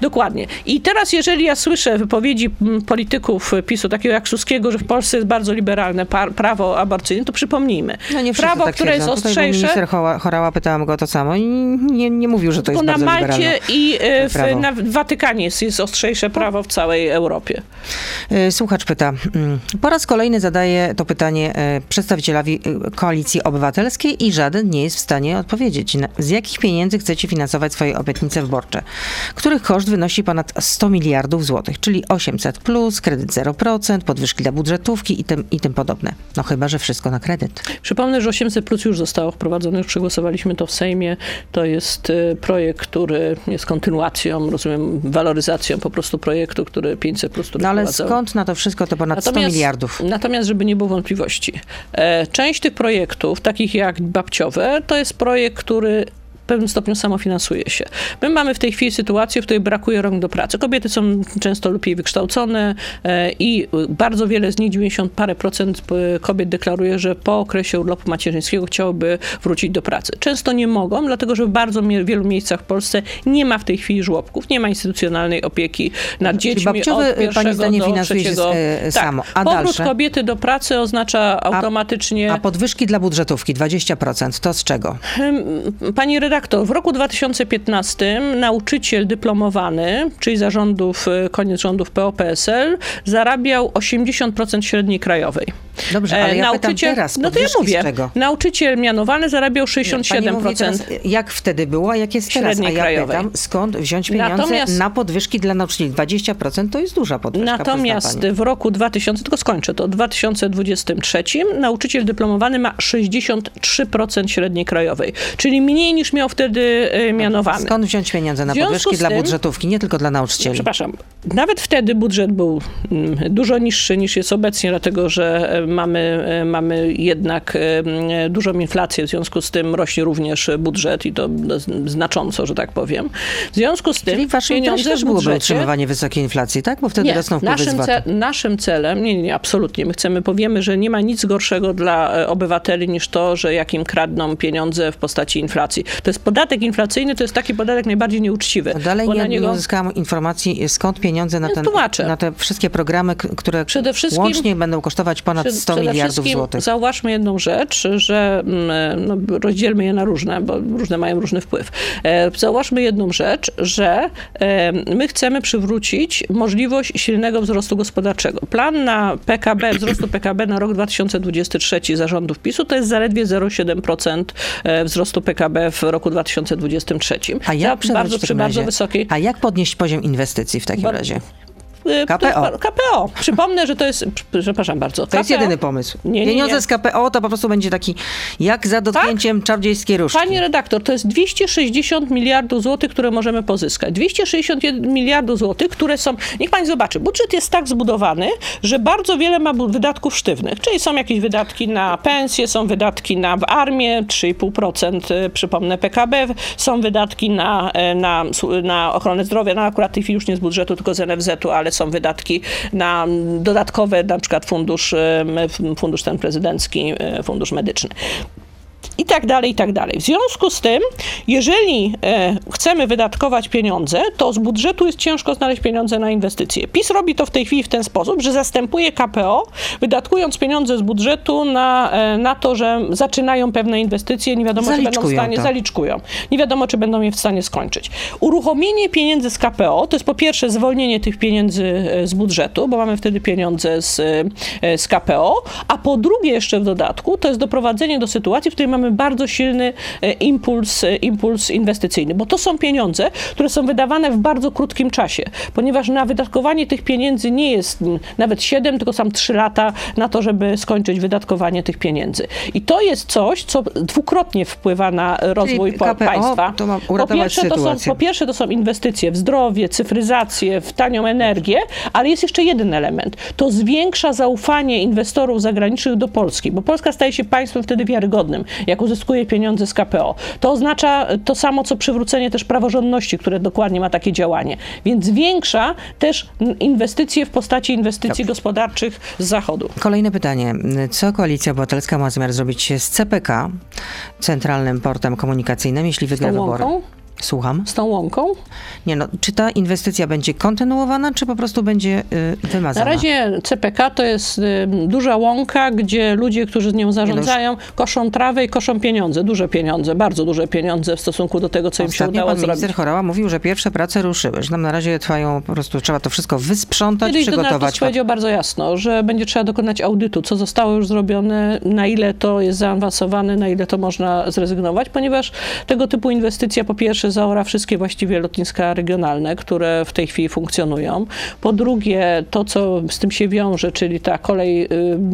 S2: Dokładnie. I teraz, jeżeli ja słyszę wypowiedzi polityków PiSu, takiego jak Suskiego, że w Polsce jest bardzo liberalne prawo aborcyjne, to przypomnijmy.
S1: No nie
S2: prawo,
S1: tak
S2: które jest ostrzejsze...
S1: minister Chorała, pytałam go to samo i nie, nie mówił, że to jest bardzo
S2: na Malcie i w, na, w Watykanie jest, jest ostrzejsze prawo w całej Europie.
S1: Słuchacz pyta, mm, po raz kolejny zadaje to pytanie pytanie e, przedstawicielowi e, Koalicji Obywatelskiej i żaden nie jest w stanie odpowiedzieć. Z jakich pieniędzy chcecie finansować swoje obietnice wyborcze, których koszt wynosi ponad 100 miliardów złotych, czyli 800 plus, kredyt 0%, podwyżki dla budżetówki i tym, i tym podobne. No chyba, że wszystko na kredyt.
S2: Przypomnę, że 800 plus już zostało wprowadzone, już przegłosowaliśmy to w Sejmie. To jest e, projekt, który jest kontynuacją, rozumiem, waloryzacją po prostu projektu, który 500 plus, który
S1: No ale skąd na to wszystko to ponad natomiast, 100 miliardów?
S2: Natomiast, żeby nie było wątpliwości. E, część tych projektów, takich jak babciowe, to jest projekt, który pewnym stopniu samofinansuje się. My mamy w tej chwili sytuację, w której brakuje rąk do pracy. Kobiety są często lepiej wykształcone e, i bardzo wiele z nich, 90 parę procent e, kobiet deklaruje, że po okresie urlopu macierzyńskiego chciałoby wrócić do pracy. Często nie mogą, dlatego że w bardzo wielu miejscach w Polsce nie ma w tej chwili żłobków, nie ma instytucjonalnej opieki nad dziećmi
S1: babciowy,
S2: od pierwszego
S1: pani zdaniem
S2: do
S1: finansuje
S2: trzeciego.
S1: Się e,
S2: tak.
S1: samo. A
S2: Powrót
S1: dalsze?
S2: kobiety do pracy oznacza automatycznie...
S1: A, a podwyżki dla budżetówki 20%, to z czego?
S2: Pani redaktor, redaktor, w roku 2015 nauczyciel dyplomowany, czyli zarządów, e, koniec rządów PO-PSL, zarabiał 80% średniej krajowej.
S1: Dobrze, ale ja nauczyciel, teraz,
S2: no to ja mówię, nauczyciel mianowany zarabiał 67%. Teraz,
S1: jak wtedy było, a jak jest teraz? A ja
S2: krajowej.
S1: pytam, skąd wziąć pieniądze Natomiast, na podwyżki dla nauczycieli? 20% to jest duża podwyżka.
S2: Natomiast w roku 2000, tylko skończę to, w 2023 nauczyciel dyplomowany ma 63% średniej krajowej, czyli mniej niż miał wtedy e, mianowany.
S1: Skąd wziąć pieniądze na podwyżki dla budżetówki, nie tylko dla nauczycieli?
S2: Przepraszam, nawet wtedy budżet był mm, dużo niższy niż jest obecnie, dlatego że że mamy, mamy jednak dużą inflację, w związku z tym rośnie również budżet i to znacząco, że tak powiem. W związku z tym
S1: Czyli waszym pieniądze też byłoby budżecie, utrzymywanie wysokiej inflacji, tak? Bo wtedy nie, rosną wpływy
S2: naszym, ce naszym celem, nie, nie, absolutnie, my chcemy, powiemy, że nie ma nic gorszego dla e, obywateli niż to, że jakim kradną pieniądze w postaci inflacji. To jest podatek inflacyjny, to jest taki podatek najbardziej nieuczciwy.
S1: Dalej nie, niego... nie uzyskałam informacji, skąd pieniądze na, ten, na te wszystkie programy, które przede wszystkim, łącznie będą kosztować ponad 100 miliardów złotych.
S2: Zauważmy jedną rzecz, że mm, no, rozdzielmy je na różne, bo różne mają różny wpływ. E, zauważmy jedną rzecz, że e, my chcemy przywrócić możliwość silnego wzrostu gospodarczego. Plan na PKB, wzrostu PKB na rok 2023 zarządów PiSu to jest zaledwie 0,7% e, wzrostu PKB w roku 2023.
S1: A jak bardzo, przy bardzo wysokiej... A jak podnieść poziom inwestycji w takim razie?
S2: Y, KPO. KPO. Przypomnę, że to jest, przepraszam bardzo.
S1: To jest jedyny pomysł. Nie, nie, Pieniądze nie. z KPO to po prostu będzie taki, jak za dotknięciem tak? czarodziejskiej różdżki.
S2: Pani redaktor, to jest 260 miliardów złotych, które możemy pozyskać. 260 miliardów złotych, które są, niech pani zobaczy, budżet jest tak zbudowany, że bardzo wiele ma wydatków sztywnych, czyli są jakieś wydatki na pensje, są wydatki na armię, 3,5% y, przypomnę PKB, są wydatki na, y, na, na ochronę zdrowia, no akurat w tej chwili już nie z budżetu, tylko z NFZ-u, ale są wydatki na dodatkowe, na przykład fundusz, fundusz ten prezydencki, fundusz medyczny i tak dalej, i tak dalej. W związku z tym, jeżeli e, chcemy wydatkować pieniądze, to z budżetu jest ciężko znaleźć pieniądze na inwestycje. PiS robi to w tej chwili w ten sposób, że zastępuje KPO, wydatkując pieniądze z budżetu na, e, na to, że zaczynają pewne inwestycje, nie wiadomo, czy będą w stanie, to. zaliczkują. Nie wiadomo, czy będą je w stanie skończyć. Uruchomienie pieniędzy z KPO, to jest po pierwsze zwolnienie tych pieniędzy e, z budżetu, bo mamy wtedy pieniądze z, e, z KPO, a po drugie jeszcze w dodatku, to jest doprowadzenie do sytuacji, w której mamy bardzo silny e, impuls, e, impuls inwestycyjny, bo to są pieniądze, które są wydawane w bardzo krótkim czasie, ponieważ na wydatkowanie tych pieniędzy nie jest nawet 7, tylko sam 3 lata na to, żeby skończyć wydatkowanie tych pieniędzy. I to jest coś, co dwukrotnie wpływa na rozwój KPO, państwa.
S1: po, pierwsze,
S2: to są, po pierwsze to są inwestycje w zdrowie, cyfryzację, w tanią energię, ale jest jeszcze jeden element. To zwiększa zaufanie inwestorów zagranicznych do Polski, bo Polska staje się państwem wtedy wiarygodnym. Jak uzyskuje pieniądze z KPO. To oznacza to samo, co przywrócenie też praworządności, które dokładnie ma takie działanie. Więc zwiększa też inwestycje w postaci inwestycji Dobrze. gospodarczych z Zachodu.
S1: Kolejne pytanie. Co Koalicja Obywatelska ma zamiar zrobić z CPK, Centralnym Portem Komunikacyjnym, jeśli wygra wybory? Słucham.
S2: Z tą łąką?
S1: Nie no, czy ta inwestycja będzie kontynuowana, czy po prostu będzie y, wymazana?
S2: Na razie CPK to jest y, duża łąka, gdzie ludzie, którzy z nią zarządzają, koszą trawę i koszą pieniądze. Duże pieniądze, bardzo duże pieniądze w stosunku do tego, co Ostatnio im się udało
S1: pan
S2: zrobić.
S1: minister Chorała mówił, że pierwsze prace ruszyły, że nam na razie trwają, po prostu trzeba to wszystko wysprzątać, Kiedyś przygotować. Kiedyś
S2: powiedział bardzo jasno, że będzie trzeba dokonać audytu, co zostało już zrobione, na ile to jest zaawansowane, na ile to można zrezygnować, ponieważ tego typu inwestycja po pierwsze zaora wszystkie właściwie lotniska regionalne, które w tej chwili funkcjonują. Po drugie, to co z tym się wiąże, czyli ta kolej y,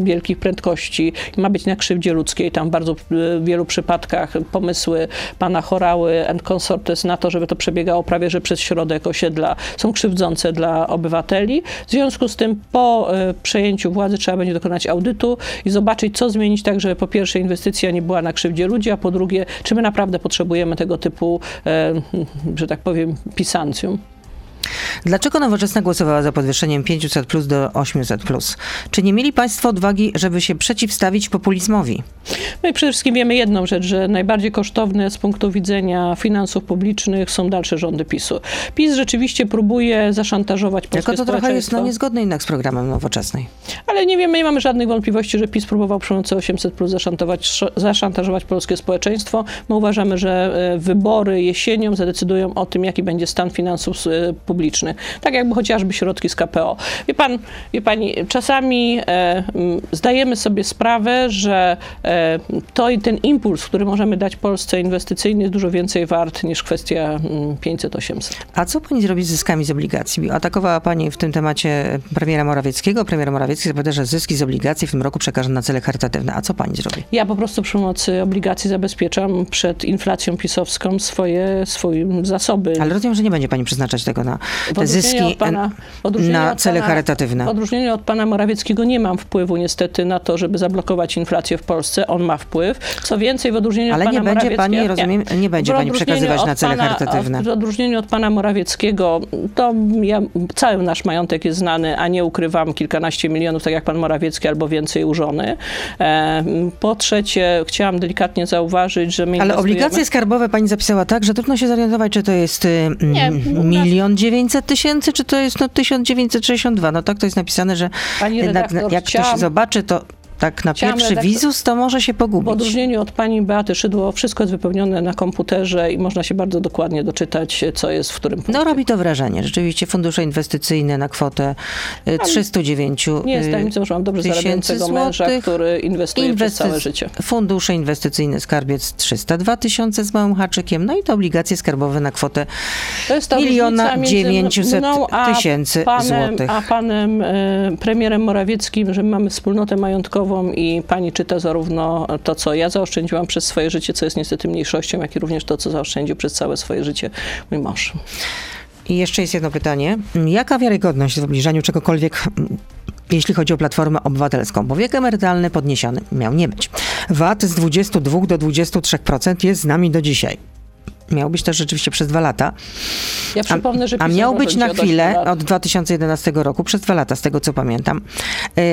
S2: wielkich prędkości ma być na krzywdzie ludzkiej. Tam w bardzo y, wielu przypadkach pomysły pana Chorały and Consortes na to, żeby to przebiegało prawie że przez środek osiedla są krzywdzące dla obywateli. W związku z tym po y, przejęciu władzy trzeba będzie dokonać audytu i zobaczyć, co zmienić tak, żeby po pierwsze inwestycja nie była na krzywdzie ludzi, a po drugie, czy my naprawdę potrzebujemy tego typu że tak powiem, pisancjum.
S1: Dlaczego Nowoczesna głosowała za podwyższeniem 500 plus do 800 plus? Czy nie mieli Państwo odwagi, żeby się przeciwstawić populizmowi?
S2: My przede wszystkim wiemy jedną rzecz, że najbardziej kosztowne z punktu widzenia finansów publicznych są dalsze rządy PiSu. PiS rzeczywiście próbuje zaszantażować polskie
S1: Tylko to trochę jest no, niezgodne jednak z programem Nowoczesnej.
S2: Ale nie wiemy, nie mamy żadnych wątpliwości, że PiS próbował przy pomocy 800 plus zaszantażować, polskie społeczeństwo. My uważamy, że e, wybory jesienią zadecydują o tym, jaki będzie stan finansów publicznych publicznych, tak jakby chociażby środki z KPO. Wie pan, wie pani, czasami e, zdajemy sobie sprawę, że e, to i ten impuls, który możemy dać Polsce inwestycyjny jest dużo więcej wart niż kwestia 500-800.
S1: A co pani zrobi z zyskami z obligacji? Atakowała pani w tym temacie premiera Morawieckiego. Premier Morawiecki zapowiada, że zyski z obligacji w tym roku przekaże na cele charytatywne. A co pani zrobi?
S2: Ja po prostu przy pomocy obligacji zabezpieczam przed inflacją pisowską swoje, swoje zasoby.
S1: Ale rozumiem, że nie będzie pani przeznaczać tego na te zyski pana, na cele pana, charytatywne.
S2: W odróżnieniu od pana Morawieckiego nie mam wpływu niestety na to, żeby zablokować inflację w Polsce. On ma wpływ. Co więcej, w odróżnieniu
S1: Ale
S2: od pana
S1: nie będzie pani, rozumiem, nie będzie pani przekazywać na cele
S2: pana,
S1: charytatywne.
S2: W odróżnieniu od pana Morawieckiego, to ja, cały nasz majątek jest znany, a nie ukrywam kilkanaście milionów, tak jak pan Morawiecki, albo więcej u żony. E, po trzecie, chciałam delikatnie zauważyć, że my
S1: Ale obligacje skarbowe pani zapisała tak, że trudno się zorientować, czy to jest y, nie, milion dziewięćset tysięcy, czy to jest no, 1962. No tak to jest napisane, że Pani jednak jak ktoś zobaczy, to tak na Chciałam pierwszy redaktor... wizus, to może się pogubić.
S2: W odróżnieniu od pani Beaty Szydło, wszystko jest wypełnione na komputerze i można się bardzo dokładnie doczytać, co jest w którym punkcie.
S1: No robi to wrażenie. Rzeczywiście fundusze inwestycyjne na kwotę 309
S2: y, Nie jest tajemnicą, że mam dobrze zarabiającego męża, który inwestuje Inwesty... przez całe życie.
S1: Fundusze inwestycyjne Skarbiec 302 tysiące z małym haczykiem, no i te obligacje skarbowe na kwotę miliona 900 tysięcy złotych.
S2: A panem y, premierem Morawieckim, że mamy wspólnotę majątkową i pani czyta zarówno to, co ja zaoszczędziłam przez swoje życie, co jest niestety mniejszością, jak i również to, co zaoszczędził przez całe swoje życie mój mąż.
S1: I jeszcze jest jedno pytanie. Jaka wiarygodność w obniżaniu czegokolwiek jeśli chodzi o Platformę Obywatelską, bo wiek emerytalny podniesiony miał nie być. VAT z 22 do 23% jest z nami do dzisiaj. Miał być też rzeczywiście przez dwa lata.
S2: Ja przypomnę, że
S1: a, a miał być na chwilę od 2011 roku, przez dwa lata, z tego co pamiętam.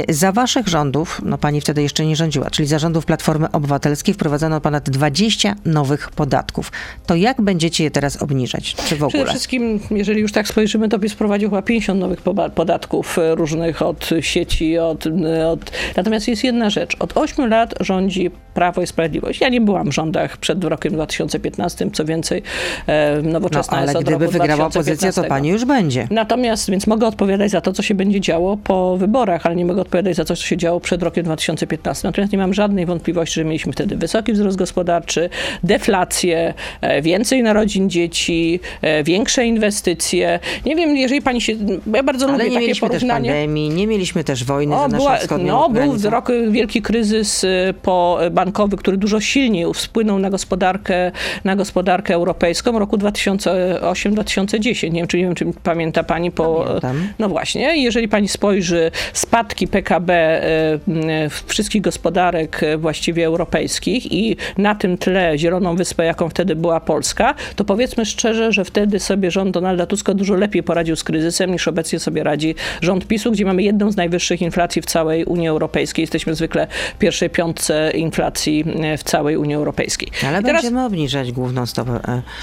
S1: Y, za waszych rządów, no pani wtedy jeszcze nie rządziła, czyli za rządów Platformy Obywatelskiej wprowadzono ponad 20 nowych podatków. To jak będziecie je teraz obniżać? Czy w ogóle?
S2: Przede wszystkim, jeżeli już tak spojrzymy, to PiS wprowadził chyba 50 nowych podatków e, różnych od sieci, od, od... Natomiast jest jedna rzecz. Od 8 lat rządzi Prawo i Sprawiedliwość. Ja nie byłam w rządach przed rokiem 2015, co więcej więcej e, nowoczesna
S1: no, ale gdyby wygrała opozycja, to pani już będzie.
S2: Natomiast, więc mogę odpowiadać za to, co się będzie działo po wyborach, ale nie mogę odpowiadać za to, co się działo przed rokiem 2015. Natomiast nie mam żadnej wątpliwości, że mieliśmy wtedy wysoki wzrost gospodarczy, deflację, e, więcej narodzin dzieci, e, większe inwestycje. Nie wiem, jeżeli pani się... Ja bardzo ale lubię nie takie
S1: mieliśmy
S2: porównanie.
S1: też pandemii, nie mieliśmy też wojny o, za była,
S2: No, był rok wielki kryzys po bankowy, który dużo silniej wpłynął na gospodarkę, na gospodarkę europejską roku 2008-2010. Nie wiem, czy, nie wiem, czy pamięta pani po...
S1: Pamiętam.
S2: No właśnie, jeżeli pani spojrzy spadki PKB e, wszystkich gospodarek e, właściwie europejskich i na tym tle Zieloną Wyspę, jaką wtedy była Polska, to powiedzmy szczerze, że wtedy sobie rząd Donalda Tuska dużo lepiej poradził z kryzysem niż obecnie sobie radzi rząd PiSu, gdzie mamy jedną z najwyższych inflacji w całej Unii Europejskiej. Jesteśmy zwykle w pierwszej piątce inflacji e, w całej Unii Europejskiej.
S1: Ale I będziemy teraz... obniżać główną stopę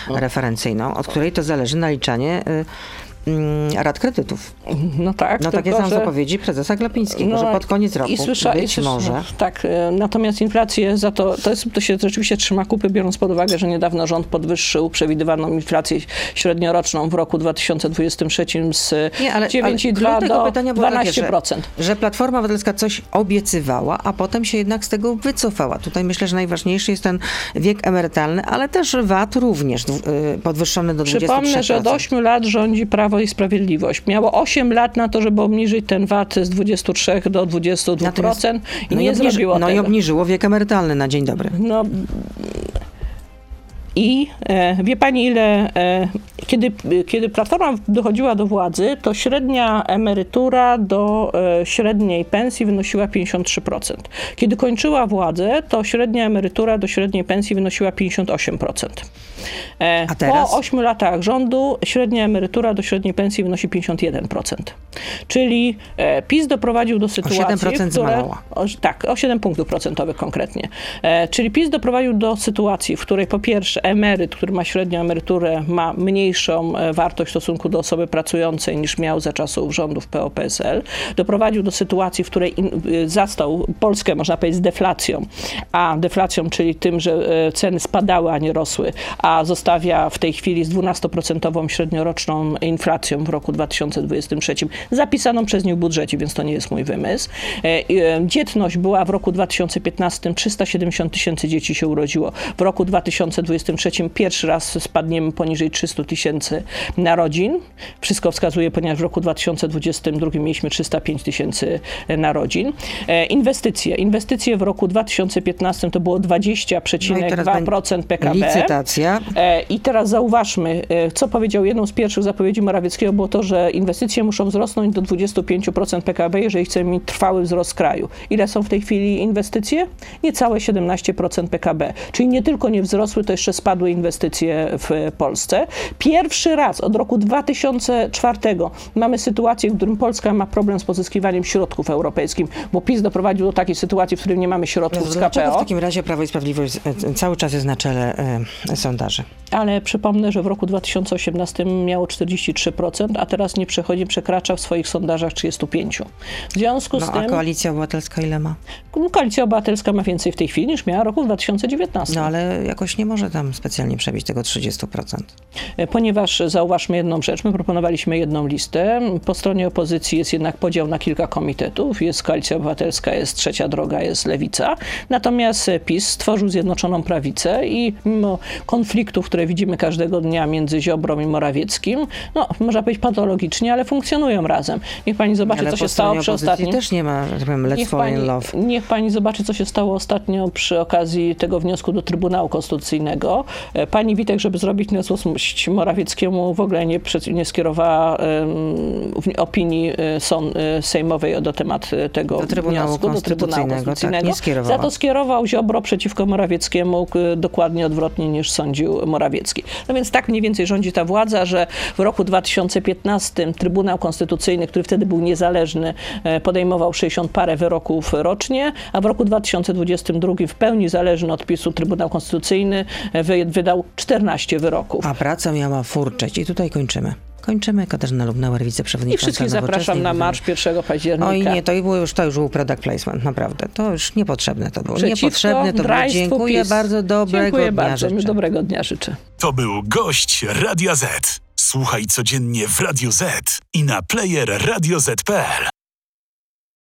S1: referencyjną, od której to zależy naliczanie e, Mm, rad kredytów.
S2: No tak.
S1: No takie są że... zapowiedzi prezesa Glapińskiego, no, że pod koniec roku i słysza, być i może.
S2: Tak, e, natomiast inflację za to, to, jest, to się rzeczywiście trzyma kupy, biorąc pod uwagę, że niedawno rząd podwyższył przewidywaną inflację średnioroczną w roku 2023 z 9,2 do 12%.
S1: Takie, że, że Platforma Obywatelska coś obiecywała, a potem się jednak z tego wycofała. Tutaj myślę, że najważniejszy jest ten wiek emerytalny, ale też VAT również y, podwyższony do 23%.
S2: Przypomnę, że od 8 lat rządzi Prawo Prawo i Sprawiedliwość. Miało 8 lat na to, żeby obniżyć ten VAT z 23 do 22% Natomiast, i no nie i obniży, zrobiło
S1: no
S2: tego.
S1: No i obniżyło wiek emerytalny na dzień dobry.
S2: No, i e, wie pani, ile, e, kiedy, kiedy Platforma dochodziła do władzy, to średnia emerytura do e, średniej pensji wynosiła 53%. Kiedy kończyła władzę, to średnia emerytura do średniej pensji wynosiła 58%. E, A teraz? Po 8 latach rządu średnia emerytura do średniej pensji wynosi 51%. Czyli PiS doprowadził do sytuacji, o 7% w której, o, tak, o 7 punktów procentowych konkretnie. Czyli PiS doprowadził do sytuacji, w której po pierwsze emeryt, który ma średnią emeryturę, ma mniejszą wartość w stosunku do osoby pracującej niż miał za czasów rządów PO-PSL. Doprowadził do sytuacji, w której zastał Polskę, można powiedzieć, z deflacją. A deflacją, czyli tym, że ceny spadały, a nie rosły, a zostawia w tej chwili z 12% średnioroczną inflacją w roku 2023, zapisaną przez nią w budżecie, więc to nie jest mój wymysł. E, e, dzietność była w roku 2015 370 tysięcy dzieci się urodziło. W roku 2023 pierwszy raz spadniemy poniżej 300 tysięcy narodzin. Wszystko wskazuje, ponieważ w roku 2022 mieliśmy 305 tysięcy narodzin. Inwestycje. Inwestycje w roku 2015 to było 20,2% no PKB.
S1: Licytacja.
S2: I teraz zauważmy, co powiedział jedną z pierwszych zapowiedzi Morawieckiego, było to, że inwestycje muszą wzrosnąć do 25% PKB, jeżeli chcemy mieć trwały wzrost kraju. Ile są w tej chwili inwestycje? Niecałe 17% PKB. Czyli nie tylko nie wzrosły, to jeszcze spadły inwestycje w Polsce. Pierwszy raz od roku 2004 mamy sytuację, w którym Polska ma problem z pozyskiwaniem środków europejskich, bo PiS doprowadził do takiej sytuacji, w której nie mamy środków
S1: no,
S2: z KPO.
S1: w takim razie Prawo i Sprawiedliwość cały czas jest na czele e, sondaży?
S2: Ale przypomnę, że w roku 2018 miało 43%, a teraz nie przechodzi, przekracza w swoich sondażach 35%. W związku
S1: no,
S2: z tym...
S1: a Koalicja Obywatelska ile ma?
S2: Koalicja Obywatelska ma więcej w tej chwili niż miała w roku 2019.
S1: No ale jakoś nie może tam specjalnie przebić tego 30%.
S2: E, ponieważ zauważmy jedną rzecz, my proponowaliśmy jedną listę. Po stronie opozycji jest jednak podział na kilka komitetów. Jest Koalicja Obywatelska, jest Trzecia Droga, jest Lewica. Natomiast PiS stworzył Zjednoczoną Prawicę i mimo konfliktów, które widzimy każdego dnia między Ziobrą i Morawieckim, no można powiedzieć patologicznie, ale funkcjonują razem. Niech pani zobaczy,
S1: ale
S2: co się stało przy ostatnim.
S1: też nie ma, że powiem, let's
S2: niech
S1: fall
S2: pani,
S1: in love.
S2: Niech pani zobaczy, co się stało ostatnio przy okazji tego wniosku do Trybunału Konstytucyjnego. E, pani Witek, żeby zrobić na złość Morawieckiemu, w ogóle nie, nie skierowała um, opinii e, son, e, sejmowej do temat tego
S1: do Trybunału
S2: wniosku do Trybunału Konstytucyjnego.
S1: Tak,
S2: Za to skierował Ziobro przeciwko Morawieckiemu dokładnie odwrotnie niż sądził Morawiecki. No więc tak mniej więcej rządzi ta władza, że w roku 2015 Trybunał Konstytucyjny, który wtedy był niezależny, podejmował 60 parę wyroków rocznie, a w roku 2022 w pełni zależny od PiSu Trybunał Konstytucyjny wydał 14 wyroków.
S1: A praca miała furczeć i tutaj kończymy. Kończymy. Katarzyna Lubnauer, wiceprzewodnicząca
S2: I wszystkich zapraszam na marsz 1 października.
S1: Oj nie, to było już, to już był product placement, naprawdę. To już niepotrzebne to było. Przeciwko niepotrzebne to było. Dziękuję
S2: PiS.
S1: bardzo, dobrego
S2: Dziękuję
S1: dnia
S2: bardzo.
S1: życzę.
S2: Dobrego dnia życzę.
S3: To był gość Radia Z. Słuchaj codziennie w Radio Z i na player radioz.pl.